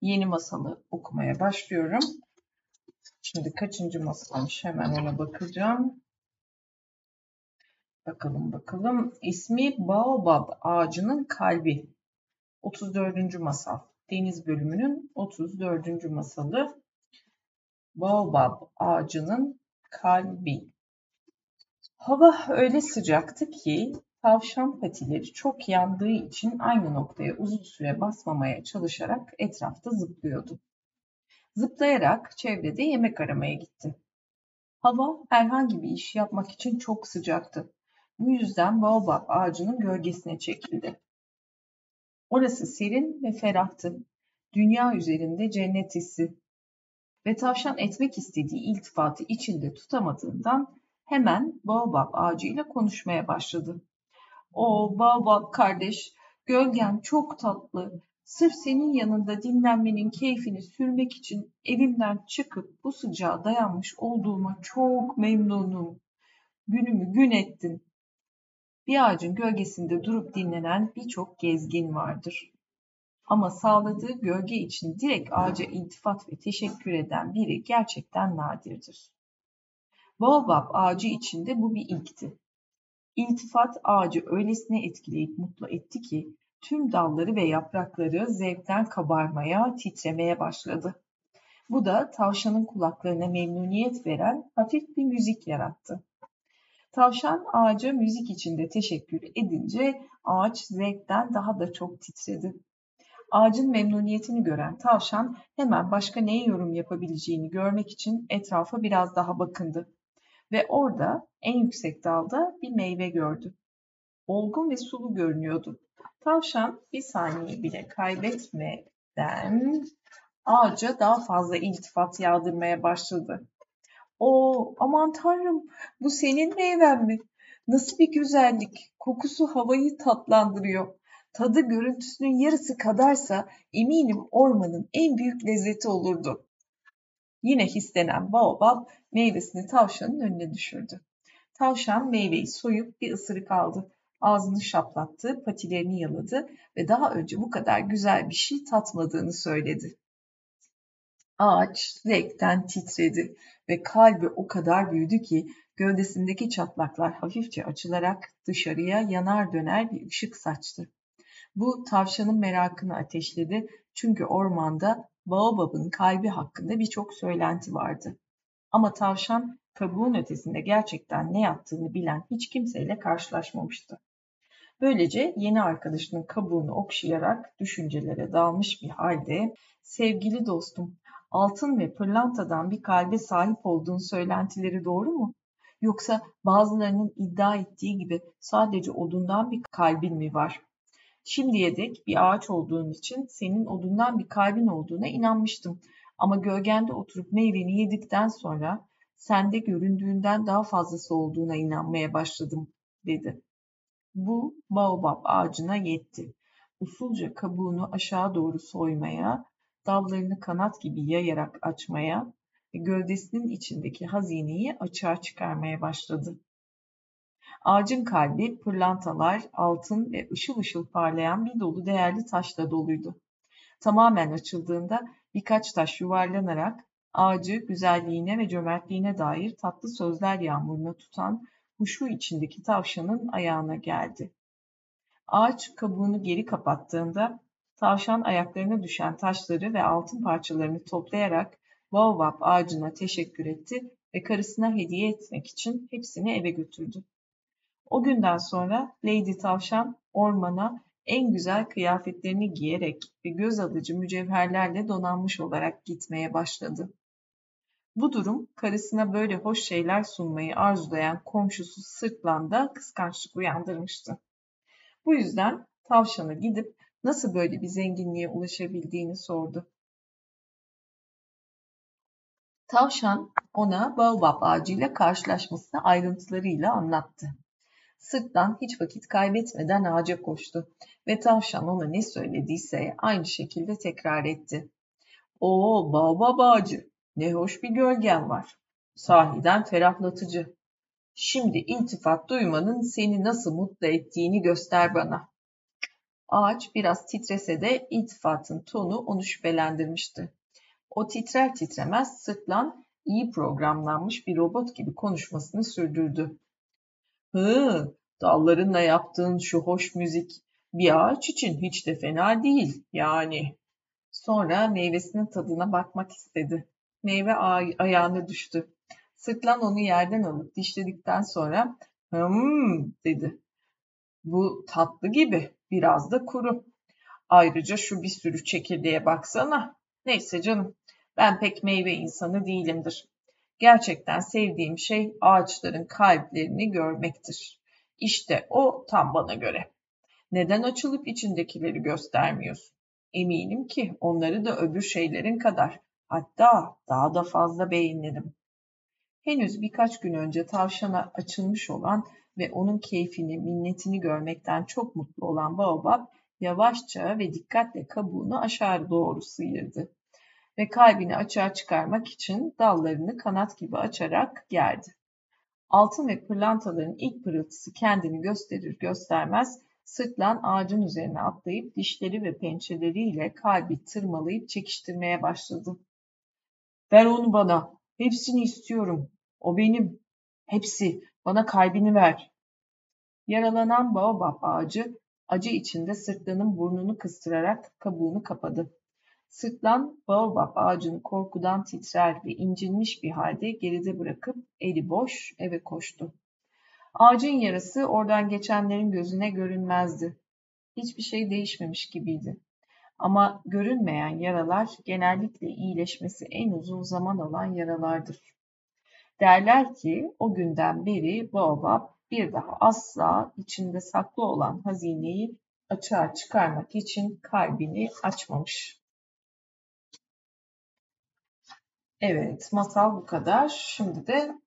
yeni masalı okumaya başlıyorum. Şimdi kaçıncı masalmış hemen ona bakacağım. Bakalım bakalım. İsmi Baobab ağacının kalbi. 34. masal. Deniz bölümünün 34. masalı. Baobab ağacının kalbi. Hava öyle sıcaktı ki tavşan patileri çok yandığı için aynı noktaya uzun süre basmamaya çalışarak etrafta zıplıyordu. Zıplayarak çevrede yemek aramaya gitti. Hava herhangi bir iş yapmak için çok sıcaktı. Bu yüzden baobab ağacının gölgesine çekildi. Orası serin ve ferahtı. Dünya üzerinde cennet hissi. Ve tavşan etmek istediği iltifatı içinde tutamadığından hemen baobab ağacıyla konuşmaya başladı. O baobab kardeş, gölgen çok tatlı. Sırf senin yanında dinlenmenin keyfini sürmek için evimden çıkıp bu sıcağa dayanmış olduğuma çok memnunum. Günümü gün ettin. Bir ağacın gölgesinde durup dinlenen birçok gezgin vardır. Ama sağladığı gölge için direkt ağaca iltifat ve teşekkür eden biri gerçekten nadirdir. Baobab ağacı içinde bu bir ilkti. İltifat ağacı öylesine etkileyip mutlu etti ki tüm dalları ve yaprakları zevkten kabarmaya, titremeye başladı. Bu da tavşanın kulaklarına memnuniyet veren hafif bir müzik yarattı. Tavşan ağaca müzik içinde teşekkür edince ağaç zevkten daha da çok titredi. Ağacın memnuniyetini gören tavşan hemen başka neye yorum yapabileceğini görmek için etrafa biraz daha bakındı. Ve orada en yüksek dalda bir meyve gördü. Olgun ve sulu görünüyordu. Tavşan bir saniye bile kaybetmeden ağaca daha fazla iltifat yağdırmaya başladı. O aman tanrım bu senin meyven mi? Nasıl bir güzellik. Kokusu havayı tatlandırıyor. Tadı görüntüsünün yarısı kadarsa eminim ormanın en büyük lezzeti olurdu. Yine hislenen baobab meyvesini tavşanın önüne düşürdü. Tavşan meyveyi soyup bir ısırık aldı. Ağzını şaplattı, patilerini yaladı ve daha önce bu kadar güzel bir şey tatmadığını söyledi. Ağaç zevkten titredi ve kalbi o kadar büyüdü ki gövdesindeki çatlaklar hafifçe açılarak dışarıya yanar döner bir ışık saçtı. Bu tavşanın merakını ateşledi çünkü ormanda Baobab'ın kalbi hakkında birçok söylenti vardı. Ama tavşan kabuğun ötesinde gerçekten ne yaptığını bilen hiç kimseyle karşılaşmamıştı. Böylece yeni arkadaşının kabuğunu okşayarak düşüncelere dalmış bir halde sevgili dostum altın ve pırlantadan bir kalbe sahip olduğun söylentileri doğru mu? Yoksa bazılarının iddia ettiği gibi sadece odundan bir kalbin mi var? Şimdiye dek bir ağaç olduğun için senin odundan bir kalbin olduğuna inanmıştım. Ama gölgende oturup meyveni yedikten sonra sende göründüğünden daha fazlası olduğuna inanmaya başladım, dedi. Bu baobab ağacına yetti. Usulca kabuğunu aşağı doğru soymaya, dallarını kanat gibi yayarak açmaya ve gövdesinin içindeki hazineyi açığa çıkarmaya başladı. Ağacın kalbi pırlantalar, altın ve ışıl ışıl parlayan bir dolu değerli taşla doluydu. Tamamen açıldığında birkaç taş yuvarlanarak ağacı güzelliğine ve cömertliğine dair tatlı sözler yağmuruna tutan huşu içindeki tavşanın ayağına geldi. Ağaç kabuğunu geri kapattığında tavşan ayaklarına düşen taşları ve altın parçalarını toplayarak baobab ağacına teşekkür etti ve karısına hediye etmek için hepsini eve götürdü. O günden sonra Lady Tavşan ormana en güzel kıyafetlerini giyerek ve göz alıcı mücevherlerle donanmış olarak gitmeye başladı. Bu durum karısına böyle hoş şeyler sunmayı arzulayan komşusu Sırtlan'da kıskançlık uyandırmıştı. Bu yüzden tavşana gidip nasıl böyle bir zenginliğe ulaşabildiğini sordu. Tavşan ona baobab ağacıyla karşılaşmasını ayrıntılarıyla anlattı. Sırttan hiç vakit kaybetmeden ağaca koştu ve tavşan ona ne söylediyse aynı şekilde tekrar etti. Oo baobab ağacı ne hoş bir gölgen var. Sahiden ferahlatıcı. Şimdi iltifat duymanın seni nasıl mutlu ettiğini göster bana. Ağaç biraz titrese de iltifatın tonu onu şüphelendirmişti. O titrer titremez sırtlan iyi programlanmış bir robot gibi konuşmasını sürdürdü. Hı, dallarınla yaptığın şu hoş müzik bir ağaç için hiç de fena değil yani. Sonra meyvesinin tadına bakmak istedi. Meyve ay ayağına düştü. Sırtlan onu yerden alıp dişledikten sonra hımm dedi. Bu tatlı gibi, biraz da kuru. Ayrıca şu bir sürü çekirdeğe baksana. Neyse canım, ben pek meyve insanı değilimdir. Gerçekten sevdiğim şey ağaçların kalplerini görmektir. İşte o tam bana göre. Neden açılıp içindekileri göstermiyorsun? Eminim ki onları da öbür şeylerin kadar, hatta daha da fazla beğenirim. Henüz birkaç gün önce tavşana açılmış olan ve onun keyfini, minnetini görmekten çok mutlu olan Baobab, yavaşça ve dikkatle kabuğunu aşağı doğru sıyırdı ve kalbini açığa çıkarmak için dallarını kanat gibi açarak gerdi. Altın ve pırlantaların ilk pırıltısı kendini gösterir göstermez sırtlan ağacın üzerine atlayıp dişleri ve pençeleriyle kalbi tırmalayıp çekiştirmeye başladı. Ver onu bana, hepsini istiyorum, o benim, hepsi, bana kalbini ver. Yaralanan baobab ağacı acı içinde sırtlanın burnunu kıstırarak kabuğunu kapadı. Sırtlan baobab ağacını korkudan titrer ve incinmiş bir halde geride bırakıp eli boş eve koştu. Ağacın yarası oradan geçenlerin gözüne görünmezdi. Hiçbir şey değişmemiş gibiydi. Ama görünmeyen yaralar genellikle iyileşmesi en uzun zaman alan yaralardır. Derler ki o günden beri Baobab bir daha asla içinde saklı olan hazineyi açığa çıkarmak için kalbini açmamış. Evet, masal bu kadar. Şimdi de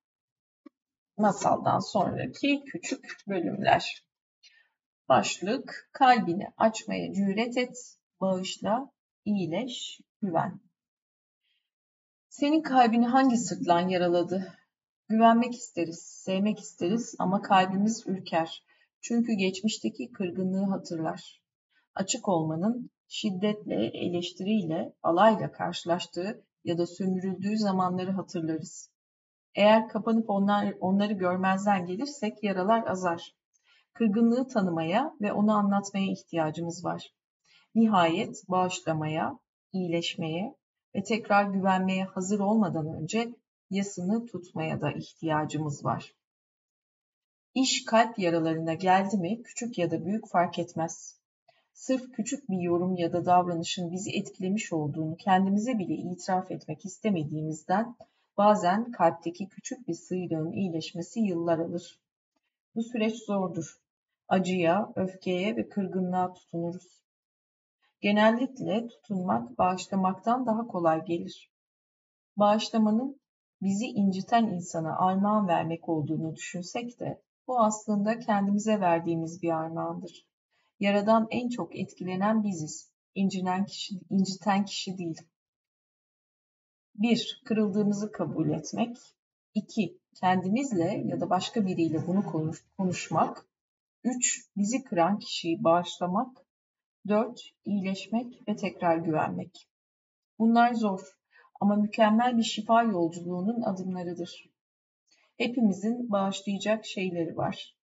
masaldan sonraki küçük bölümler. Başlık, kalbini açmaya cüret et, bağışla, iyileş, güven. Senin kalbini hangi sırtlan yaraladı? Güvenmek isteriz, sevmek isteriz ama kalbimiz ürker. Çünkü geçmişteki kırgınlığı hatırlar. Açık olmanın şiddetle, eleştiriyle, alayla karşılaştığı ya da sömürüldüğü zamanları hatırlarız. Eğer kapanıp onlar, onları görmezden gelirsek yaralar azar. Kırgınlığı tanımaya ve onu anlatmaya ihtiyacımız var. Nihayet bağışlamaya, iyileşmeye ve tekrar güvenmeye hazır olmadan önce yasını tutmaya da ihtiyacımız var. İş kalp yaralarına geldi mi küçük ya da büyük fark etmez. Sırf küçük bir yorum ya da davranışın bizi etkilemiş olduğunu kendimize bile itiraf etmek istemediğimizden bazen kalpteki küçük bir sıyrığın iyileşmesi yıllar alır. Bu süreç zordur. Acıya, öfkeye ve kırgınlığa tutunuruz. Genellikle tutunmak bağışlamaktan daha kolay gelir. Bağışlamanın bizi inciten insana armağan vermek olduğunu düşünsek de bu aslında kendimize verdiğimiz bir armağandır. Yaradan en çok etkilenen biziz. İncinen kişi, inciten kişi değil. 1. Kırıldığımızı kabul etmek. 2. Kendimizle ya da başka biriyle bunu konuş, konuşmak. 3. Bizi kıran kişiyi bağışlamak. 4. İyileşmek ve tekrar güvenmek. Bunlar zor ama mükemmel bir şifa yolculuğunun adımlarıdır. Hepimizin bağışlayacak şeyleri var.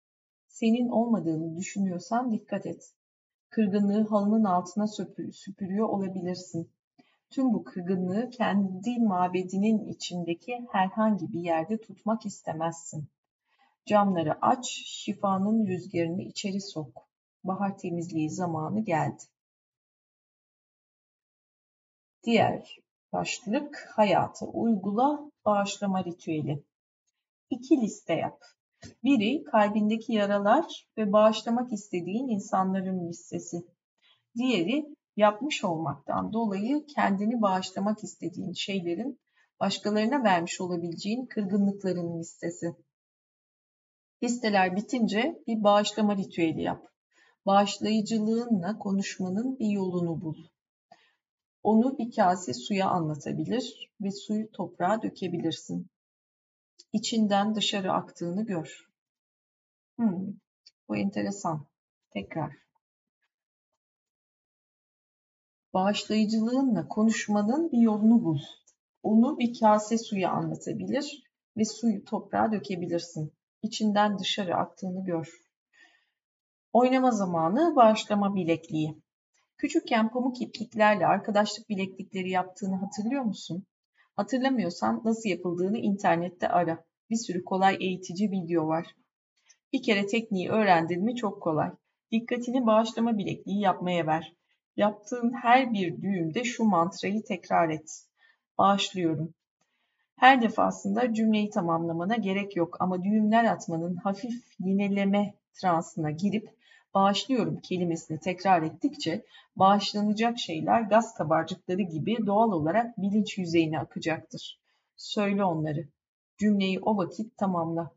Senin olmadığını düşünüyorsan dikkat et. Kırgınlığı halının altına süpürüyor olabilirsin. Tüm bu kırgınlığı kendi mabedinin içindeki herhangi bir yerde tutmak istemezsin. Camları aç, şifanın rüzgarını içeri sok. Bahar temizliği zamanı geldi. Diğer Başlık hayatı uygula bağışlama ritüeli. İki liste yap. Biri kalbindeki yaralar ve bağışlamak istediğin insanların listesi. Diğeri yapmış olmaktan dolayı kendini bağışlamak istediğin şeylerin başkalarına vermiş olabileceğin kırgınlıkların listesi. Listeler bitince bir bağışlama ritüeli yap. Bağışlayıcılığınla konuşmanın bir yolunu bul. Onu bir kase suya anlatabilir ve suyu toprağa dökebilirsin. İçinden dışarı aktığını gör. Hmm, bu enteresan. Tekrar. Bağışlayıcılığınla konuşmanın bir yolunu bul. Onu bir kase suya anlatabilir ve suyu toprağa dökebilirsin. İçinden dışarı aktığını gör. Oynama zamanı bağışlama bilekliği. Küçükken pamuk ipliklerle arkadaşlık bileklikleri yaptığını hatırlıyor musun? Hatırlamıyorsan nasıl yapıldığını internette ara. Bir sürü kolay eğitici video var. Bir kere tekniği öğrendin mi çok kolay. Dikkatini bağışlama bilekliği yapmaya ver. Yaptığın her bir düğümde şu mantrayı tekrar et. Bağışlıyorum. Her defasında cümleyi tamamlamana gerek yok ama düğümler atmanın hafif yineleme transına girip bağışlıyorum kelimesini tekrar ettikçe bağışlanacak şeyler gaz kabarcıkları gibi doğal olarak bilinç yüzeyine akacaktır. Söyle onları. Cümleyi o vakit tamamla.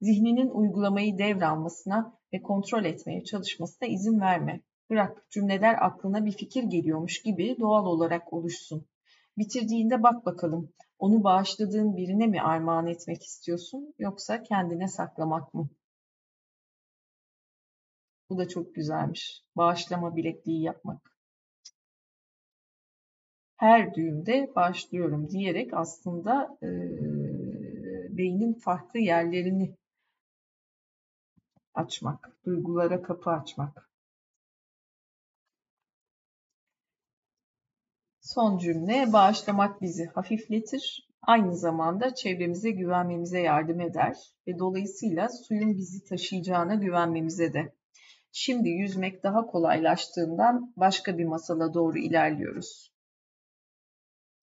Zihninin uygulamayı devralmasına ve kontrol etmeye çalışmasına izin verme. Bırak cümleler aklına bir fikir geliyormuş gibi doğal olarak oluşsun. Bitirdiğinde bak bakalım onu bağışladığın birine mi armağan etmek istiyorsun yoksa kendine saklamak mı? Bu da çok güzelmiş. Bağışlama bilekliği yapmak. Her düğümde başlıyorum diyerek aslında e, beynin farklı yerlerini açmak, duygulara kapı açmak. Son cümle bağışlamak bizi hafifletir. Aynı zamanda çevremize güvenmemize yardım eder ve dolayısıyla suyun bizi taşıyacağına güvenmemize de. Şimdi yüzmek daha kolaylaştığından başka bir masala doğru ilerliyoruz.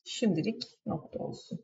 Şimdilik nokta olsun.